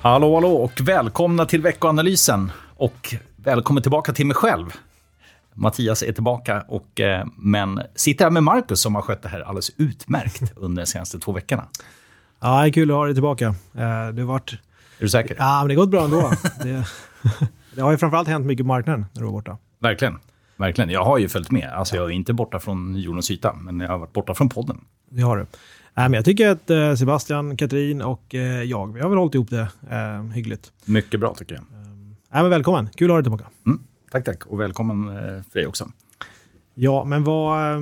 Hallå, hallå och välkomna till veckoanalysen. Och välkommen tillbaka till mig själv. Mattias är tillbaka, och, eh, men sitter här med Marcus som har skött det här alldeles utmärkt under de senaste två veckorna. Ja, det är kul att ha dig tillbaka. Eh, det har varit... Är du säker? Ja, men det har gått bra ändå. det, det har ju framförallt hänt mycket på marknaden när du var borta. Verkligen. Verkligen. Jag har ju följt med. Alltså, jag är inte borta från jordens yta, men jag har varit borta från podden. Det har du. Nej, men jag tycker att eh, Sebastian, Katrin och eh, jag, vi har väl hållit ihop det eh, hyggligt. Mycket bra tycker jag. Nej, men välkommen, kul att ha dig tillbaka. Mm. Tack, tack. Och välkommen eh, för dig också. Ja, men vad...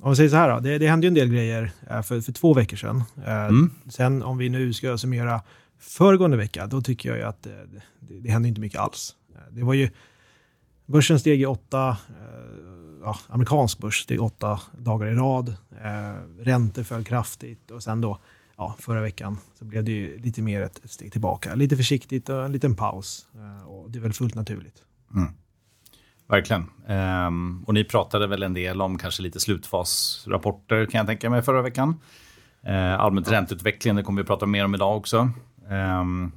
Om vi säger så här då, det, det hände ju en del grejer för, för två veckor sedan. Mm. Sen om vi nu ska summera föregående vecka, då tycker jag ju att det, det, hände inte mycket alls. Det var ju... Börsen steg i åtta ja, amerikansk börs steg åtta dagar i rad. Eh, räntor föll kraftigt och sen då ja, förra veckan så blev det ju lite mer ett, ett steg tillbaka. Lite försiktigt och en liten paus. Eh, och det är väl fullt naturligt. Mm. Verkligen. Um, och ni pratade väl en del om kanske lite slutfasrapporter kan jag tänka mig förra veckan. Uh, allmänt ja. ränteutvecklingen, det kommer vi prata mer om idag också. Um,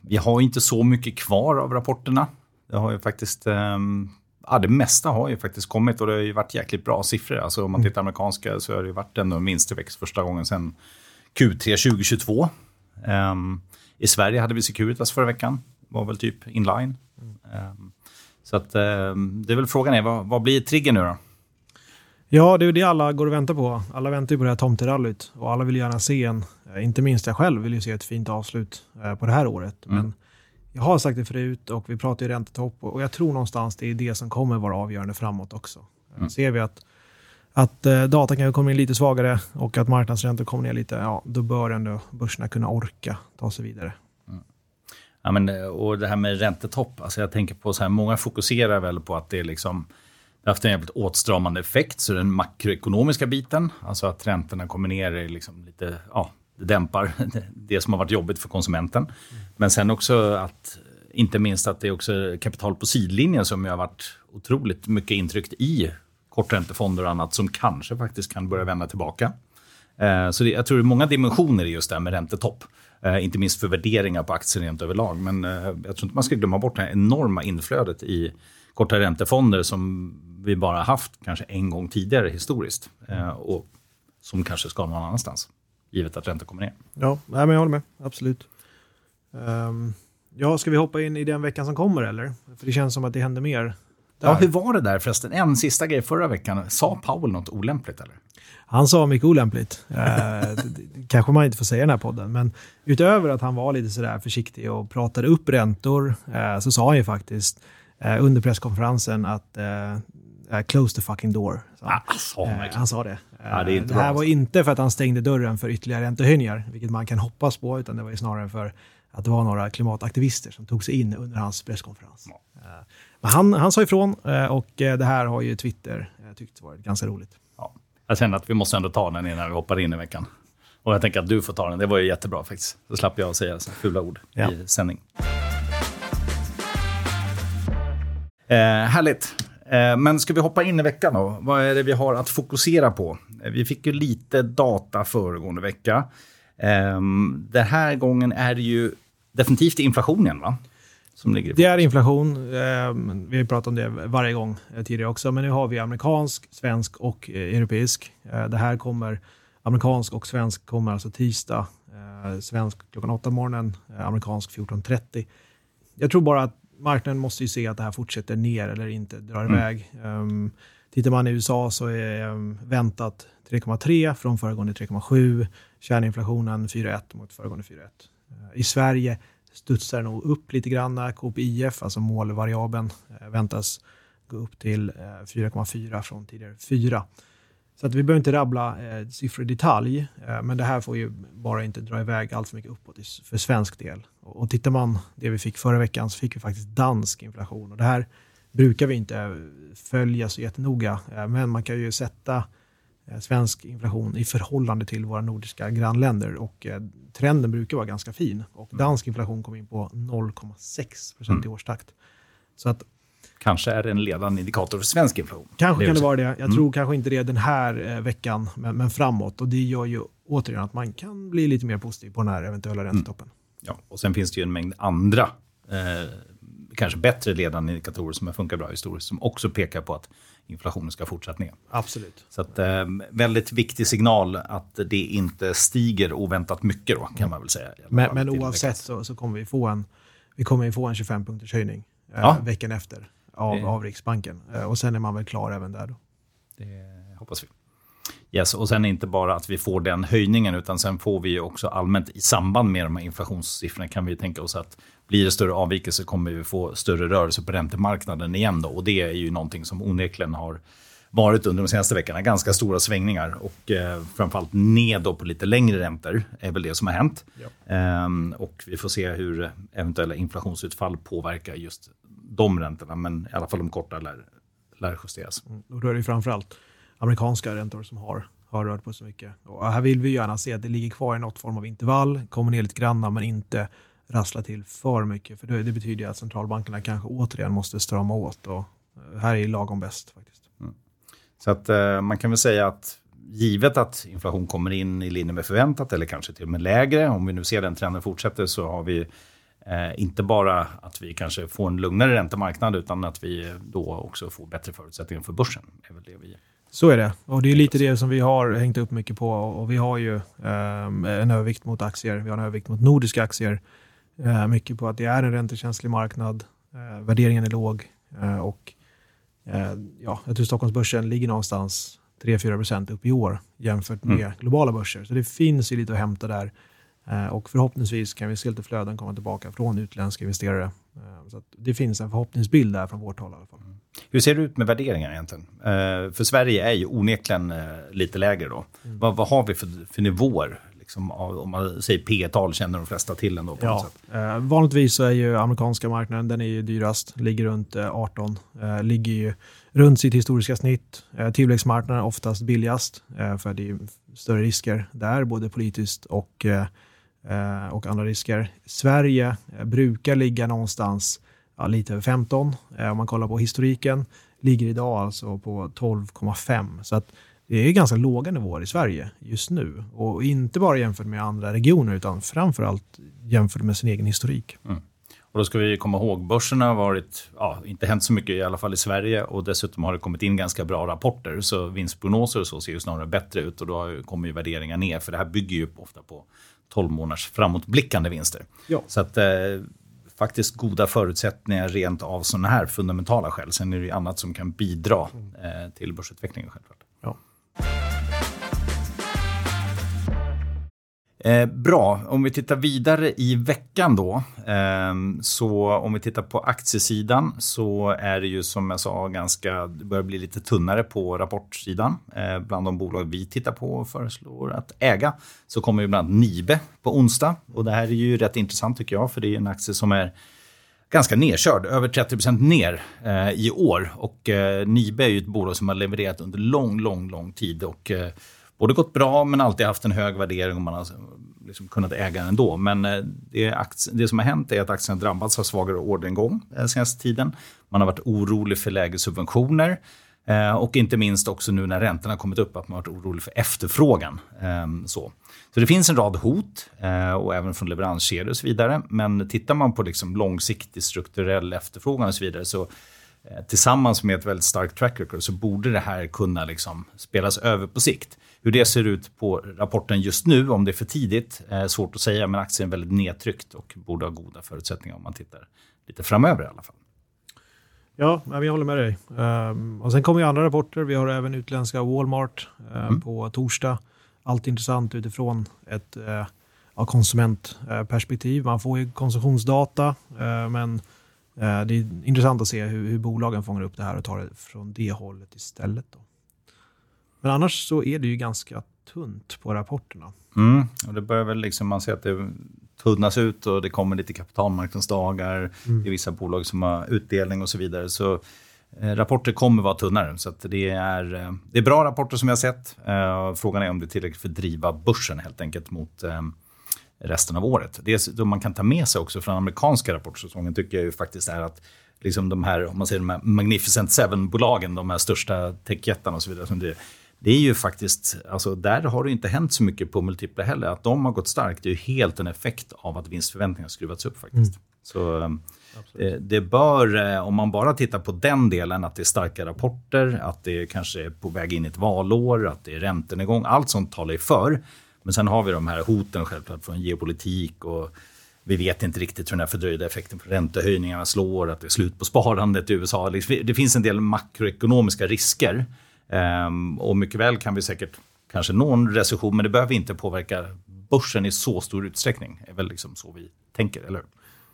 vi har inte så mycket kvar av rapporterna. Det har ju faktiskt um, ja, det mesta har ju faktiskt kommit och det har ju varit jäkligt bra siffror. Alltså om man mm. tittar amerikanska så har det ju varit ändå en vinsttillväxt första gången sedan Q3 2022. Um, I Sverige hade vi Securitas förra veckan, var väl typ inline. Um, så att, um, det är väl frågan är, vad, vad blir trigger nu då? Ja, det är det alla går och väntar på. Alla väntar ju på det här tomterallyt och alla vill gärna se en, eh, inte minst jag själv vill ju se ett fint avslut eh, på det här året. Mm. Men jag har sagt det förut och vi pratar ju räntetopp och jag tror någonstans det är det som kommer vara avgörande framåt också. Mm. Ser vi att, att eh, data kan komma in lite svagare och att marknadsräntor kommer ner lite, ja, då bör ändå börserna kunna orka ta sig vidare. Mm. Ja, men, eh, och det här med räntetopp, alltså jag tänker på så här, många fokuserar väl på att det är liksom det har haft en jävligt åtstramande effekt, så den makroekonomiska biten, alltså att räntorna kommer ner är liksom lite, ja, det dämpar det som har varit jobbigt för konsumenten. Mm. Men sen också att, inte minst att det är också kapital på sidlinjen som har varit otroligt mycket intryckt i korträntefonder och annat som kanske faktiskt kan börja vända tillbaka. Eh, så det, jag tror det är många dimensioner i just det här med räntetopp. Eh, inte minst för värderingar på aktier rent överlag. Men eh, jag tror inte man ska glömma bort det här enorma inflödet i korta räntefonder som vi bara haft kanske en gång tidigare historiskt. Och som kanske ska någon annanstans givet att räntan kommer ner. Ja, nej, men jag håller med. Absolut. Um, ja, ska vi hoppa in i den veckan som kommer eller? För det känns som att det händer mer. Där. Ja, hur var det där förresten? En sista grej förra veckan. Sa Powell något olämpligt eller? Han sa mycket olämpligt. eh, kanske man inte får säga i den här podden, men utöver att han var lite sådär försiktig och pratade upp räntor eh, så sa han ju faktiskt eh, under presskonferensen att eh, Uh, close the fucking door. Så, ah, så uh, han sa det. Ja, det, det, här var alltså. inte för att han stängde dörren för ytterligare räntehöjningar, vilket man kan hoppas på, utan det var snarare för att det var några klimataktivister som tog sig in under hans presskonferens. Ja. Men han, han sa ifrån och det här har ju Twitter tyckt varit ganska roligt. Ja. Jag känner att vi måste ändå ta den innan vi hoppar in i veckan. Och jag tänker att du får ta den. Det var ju jättebra faktiskt. Så slapp jag säga så fula ord ja. i sändning. Eh, härligt. Eh, men ska vi hoppa in i veckan då? Vad är det vi har att fokusera på? Eh, vi fick ju lite data föregående vecka. Ehm, den här gången är det ju definitivt inflationen, va? Som ligger det är inflation. Ehm, vi har pratat om det varje gång eh, tidigare också, men nu har vi amerikansk, svensk och europeisk. Det här kommer, amerikansk och svensk kommer alltså tisdag. Svensk klockan 8 på morgonen, amerikansk 14.30. Jag tror bara att marknaden måste ju se att det här fortsätter ner eller inte drar mm. iväg. Um, tittar man i USA så är um, väntat 3,3 från föregående 3,7. Kärninflationen 4,1 mot föregående 4,1. Uh, I Sverige studsar det nog upp lite grann. KPIF, alltså målvariabeln, uh, väntas gå upp till uh, 4,4 från tidigare 4. Så att vi behöver inte rabbla eh, siffror i detalj, eh, men det här får ju bara inte dra iväg allt för mycket uppåt för svensk del. Och, och tittar man det vi fick förra veckan så fick vi faktiskt dansk inflation och det här brukar vi inte följa så jättenoga, eh, men man kan ju sätta eh, svensk inflation i förhållande till våra nordiska grannländer och eh, trenden brukar vara ganska fin och dansk inflation kom in på 0,6 procent mm. i årstakt. Så att kanske är en ledande indikator för svensk inflation. Kanske kan det vara det. Jag mm. tror kanske inte det den här eh, veckan, men, men, framåt. Och det gör ju återigen att man kan bli lite mer positiv på den här eventuella mm. räntetoppen. Ja, och sen finns det ju en mängd andra, eh, kanske bättre ledande indikatorer som har funkat bra historiskt, som också pekar på att inflationen ska fortsätta ner. Absolut. Så att, eh, väldigt viktig signal att det inte stiger oväntat mycket då, kan man väl säga. Men, men oavsett så, så, kommer vi få en, vi kommer få en 25-punkters höjning eh, Ja. veckan efter av, Det- av Riksbanken. Eh, och sen är man väl klar även där då. Det hoppas vi. Yes, och sen inte bara att vi får den höjningen, utan sen får vi också allmänt i samband med de här inflationssiffrorna kan vi tänka oss att blir det större avvikelser kommer vi få större rörelse på räntemarknaden igen då. Och det är ju någonting som onekligen har varit under de senaste veckorna. Ganska stora svängningar och eh, framförallt ned då på lite längre räntor är väl det som har hänt. Ehm, och vi får se hur eventuella inflationsutfall påverkar just de räntorna, men i alla fall de korta lär, lär justeras. Och då är det framförallt amerikanska räntor som har, har rört på så mycket. Och här vill vi gärna se att det ligger kvar i något form av intervall, kommer ner lite granna men inte rassla till för mycket. För det, det betyder att centralbankerna kanske återigen måste strama åt. Och eh, här är lagom bäst faktiskt. Så att eh, man kan väl säga att givet att inflation kommer in i linje med förväntat eller kanske till och med lägre, om vi nu ser den trenden fortsätter så har vi eh, inte bara att vi kanske får en lugnare räntemarknad utan att vi då också får bättre förutsättningar för börsen. Är väl det vi Så är det. Och det är lite det som vi har hängt upp mycket på. Och vi har ju ehm, en övervikt mot aktier. Vi har en övervikt mot nordiska aktier. Eh, mycket på att det är en räntekänslig marknad. Eh, värderingen är låg. Eh, och eh, ja, jag tror Stockholmsbörsen ligger någonstans 3-4% upp i år jämfört med Mm. globala börser. Så det finns ju lite att hämta där. Eh, och förhoppningsvis kan vi se lite flöden komma tillbaka från utländska investerare. Eh, så det finns en förhoppningsbild där från vårt håll i alla fall. Hur ser det ut med värderingar egentligen? Eh, för Sverige är ju onekligen eh, lite lägre då. Vad, vad har vi för, för nivåer? Liksom, om man säger P-tal känner de flesta till ändå på något Ja, sätt. eh, vanligtvis så är ju amerikanska marknaden den är ju dyrast, ligger runt eh, 18, eh, ligger ju runt sitt historiska snitt. Eh, tillväxtmarknaden är oftast billigast eh, för det är större risker där, både politiskt och, eh, eh, och andra risker. Sverige eh, brukar ligga någonstans ja, lite över 15 eh, om man kollar på historiken. Ligger idag alltså på 12,5 så att det är ganska låga nivåer i Sverige just nu. Och inte bara jämfört med andra regioner utan framförallt jämfört med sin egen historik. Och då ska vi komma ihåg, börsen har varit, ja, inte hänt så mycket i alla fall i Sverige och dessutom har det kommit in ganska bra rapporter. Så vinstprognoser och så ser ju snarare bättre ut och då kommer ju värderingar ner. För det här bygger ju ofta på 12 månaders framåtblickande vinster. Ja. Så att eh, faktiskt goda förutsättningar rent av sådana här fundamentala skäl. Sen är det ju annat som kan bidra eh, till börsutvecklingen självklart. Eh, bra, om vi tittar vidare i veckan då. Eh, så om vi tittar på aktiesidan så är det ju som jag sa ganska, det börjar bli lite tunnare på rapportsidan. Eh, bland de bolag vi tittar på och föreslår att äga så kommer ju bland annat Nibe på onsdag. Och det här är ju rätt intressant tycker jag för det är en aktie som är ganska nedkörd, över 30 procent ner eh, i år. Och eh, Nibe är ju ett bolag som har levererat under lång, lång, lång tid. Och eh, både gått bra men alltid haft en hög värdering och man har eh, liksom kunnat äga den ändå. Men eh, det, aktie, det som har hänt är att aktien har drabbats av svagare orderingång den senaste tiden. Man har varit orolig för lägre subventioner. Eh, och inte minst också nu när räntorna har kommit upp att man har varit orolig för efterfrågan. Ehm, så. så det finns en rad hot eh, och även från leveranskedjor och så vidare. Men tittar man på liksom långsiktig strukturell efterfrågan och så vidare så eh, tillsammans med ett väldigt starkt track record så borde det här kunna liksom spelas över på sikt. Hur det ser ut på rapporten just nu, om det är för tidigt, är svårt att säga. Men aktien är väldigt nedtryckt och borde ha goda förutsättningar om man tittar lite framöver i alla fall. Ja, men jag håller med dig. Ehm, och sen kommer ju andra rapporter. Vi har även utländska Walmart ehm, på torsdag. Allt intressant utifrån ett eh, konsumentperspektiv. Man får ju konsumtionsdata, eh, men eh, det är intressant att se hur, hur bolagen fångar upp det här och tar det från det hållet istället. Då. Men annars så är det ju ganska tunt på rapporterna. Mm. Och det börjar väl liksom, man ser att det tunnas ut och det kommer lite kapitalmarknadsdagar. Det är vissa bolag som har utdelning och så vidare. Så eh, rapporter kommer vara tunnare. Så det, är, eh, det är bra rapporter som jag har sett. Eh, frågan är om det är tillräckligt för att driva börsen helt enkelt mot resten av året. Det man kan ta med sig också från amerikanska rapportsäsongen tycker jag ju faktiskt är att liksom de här, om man säger de här Magnificent Seven-bolagen, de här största techjättarna och så vidare, som det det är ju faktiskt, alltså där har det inte hänt så mycket på multipla heller. Att de har gått starkt det är ju helt en effekt av att vinstförväntningarna skruvats upp faktiskt. Mm. Så ehm, det, det, bör, eh, om man bara tittar på den delen, att det är starka rapporter, att det kanske är på väg in i ett valår, att det är räntenedgång, allt sånt talar ju för. Men sen har vi de här hoten självklart från geopolitik och vi vet inte riktigt hur den här fördröjda effekten från räntehöjningarna slår, att det är slut på sparandet i USA. Det finns en del makroekonomiska risker. Um, och mycket väl kan vi säkert kanske nå en recession, men det behöver inte påverka börsen i så stor utsträckning. Det är väl liksom så vi tänker, eller hur?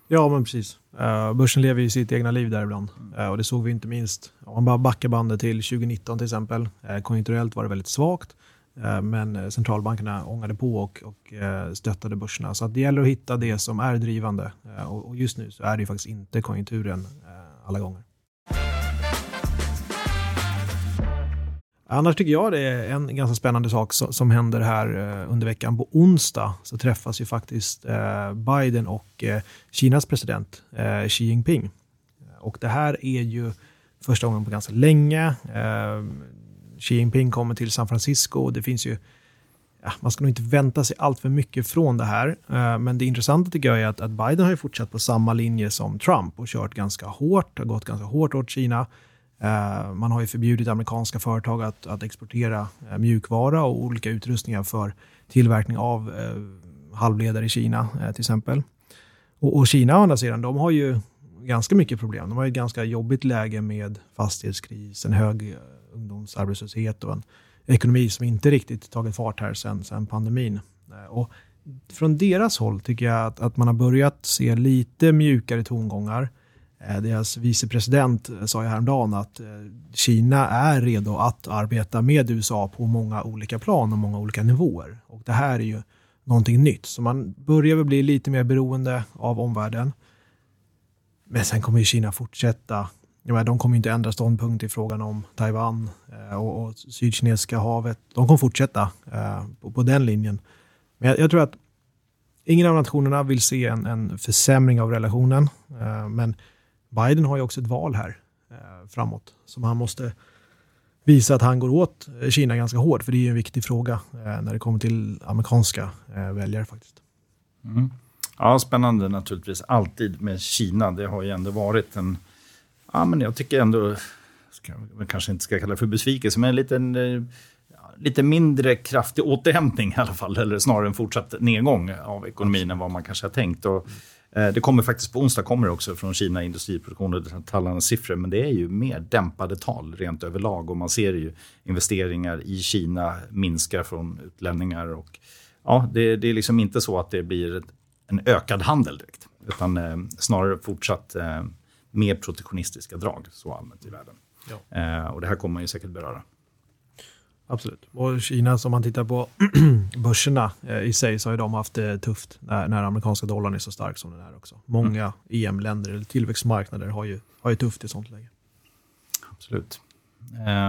Ja, men precis. Uh, börsen lever ju sitt egna liv där ibland. Uh, och det såg vi inte minst, om man bara backar bandet till 2019 till exempel. Uh, konjunkturellt var det väldigt svagt. Men eh, centralbankerna ångade på och, och eh, stöttade börserna. Så det gäller att hitta det som är drivande. Och just nu så är det faktiskt inte konjunkturen eh, alla gånger. Annars tycker jag det är en ganska spännande sak som händer här eh, under veckan. På onsdag så träffas ju faktiskt eh, Biden och eh, Kinas president Xi Jinping. Och det här är ju första gången på ganska länge. Ehm, Xi Jinping kommer till San Francisco. och Det finns ju Ja, man ska nog inte vänta sig allt för mycket från det här. Ehm, men det intressanta tycker jag är att, att Biden har fortsatt på samma linje som Trump och kört ganska hårt, har gått ganska hårt åt Kina. Eh, man har ju förbjudit amerikanska företag att, att exportera eh, mjukvara och olika utrustningar för tillverkning av eh, halvledare i Kina till exempel. Och, och Kina å andra sidan, de har ju ganska mycket problem. De har ett ganska jobbigt läge med fastighetskris, en hög ungdomsarbetslöshet och en ekonomi som inte riktigt tagit fart här sen, sen pandemin. Och från deras håll tycker jag att, att man har börjat se lite mjukare tongångar. Eh, deras vicepresident eh, sa ju häromdagen att eh, Kina är redo att arbeta med USA på många olika plan och många olika nivåer. Och det här är ju någonting nytt. Så man börjar väl bli lite mer beroende av omvärlden. Men sen kommer ju Kina fortsätta. Menar, de kommer inte ändra ståndpunkt i frågan om Taiwan och, och Sydkinesiska havet. De kommer fortsätta på, på den linjen. Men jag, jag, tror att ingen av nationerna vill se en, en försämring av relationen. men Biden har ju också ett val här eh, framåt som han måste visa att han går åt Kina ganska hårt, för det är ju en viktig fråga eh, när det kommer till amerikanska eh, väljare faktiskt. Mm. Ja, spännande naturligtvis. Alltid med Kina. Det har ju ändå varit en... Ja, men jag tycker ändå... Ska, jag kanske inte ska kalla det för besvikelse, men en liten... Lite mindre kraftig återhämtning i alla fall, eller snarare en fortsatt nedgång av ekonomin än vad man kanske har tänkt. Och Eh, det kommer faktiskt på onsdag kommer också från Kina industriproduktion och tallarnas siffror, men det är ju mer dämpade tal rent överlag och man ser ju investeringar i Kina minskar från utlänningar och ja, det, det är liksom inte så att det blir en ökad handel direkt, utan eh, snarare fortsatt eh, mer protektionistiska drag så allmänt i världen. Ja. Eh, och det här kommer man ju säkert beröra. Absolut. Och Kina, som man tittar på börserna eh, i sig, så har de haft det tufft när, när amerikanska dollarn är så stark som den är också. Många mm. EM-länder eller tillväxtmarknader har ju, har ju tufft i sånt läge. Absolut.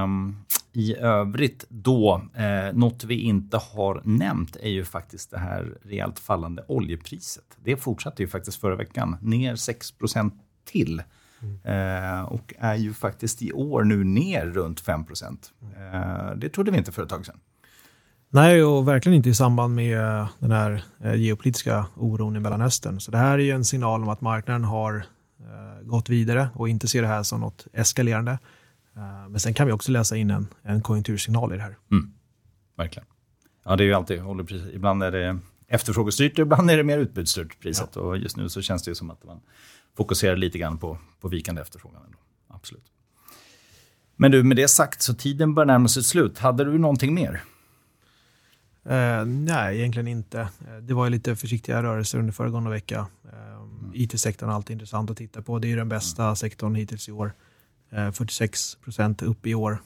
Um, I övrigt då, eh, något vi inte har nämnt är ju faktiskt det här rejält fallande oljepriset. Det fortsatte ju faktiskt förra veckan, ner 6% till. Eh, och är ju faktiskt i år nu ner runt 5 eh, Det trodde vi inte för ett tag sedan. Nej, och verkligen inte i samband med eh, den här geopolitiska oron i Mellanöstern. Så det här är ju en signal om att marknaden har gått vidare och inte ser det här som något eskalerande. Men sen kan vi också läsa in en, en konjunktursignal i det här. Mm. Verkligen. Ja, det är ju alltid. Ibland är det efterfrågestyrt, ibland är det mer utbudsstyrt priset. Ja. Och just nu så känns det som att man fokuserar lite grann på, på vikande efterfrågan. Ändå. Absolut. Men du, med det sagt så tiden börjar närma sig slut. Hade du någonting mer? Uh, nej, egentligen inte. Eh, det var lite försiktiga rörelser under föregående vecka. Mm. IT-sektorn är alltid intressant att titta på. Det är den bästa mm. sektorn hittills i år. Uh, 46 procent upp i år.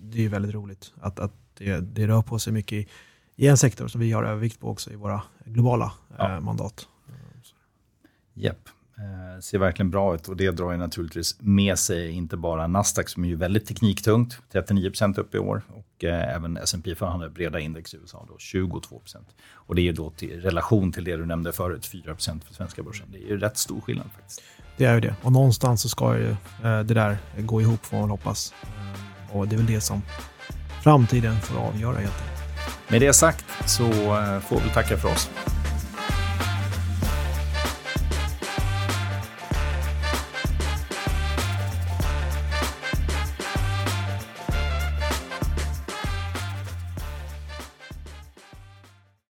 det är väldigt roligt att, att det, det, rör på sig mycket i, i en sektor som vi har övervikt på också i våra globala ja. mandat. Japp. Eh, ser verkligen bra ut och det drar ju naturligtvis med sig inte bara Nasdaq som är ju väldigt tekniktungt, 39% upp i år och eh, även S&P 500 breda index i USA då 22% Och det är då till relation till det du nämnde förut, 4% för svenska börsen. Det är ju rätt stor skillnad faktiskt. Det är ju det och någonstans så ska ju eh, det där gå ihop får man hoppas. Eh, och det är väl det som framtiden får avgöra helt enkelt. Med det sagt så får vi tacka för oss.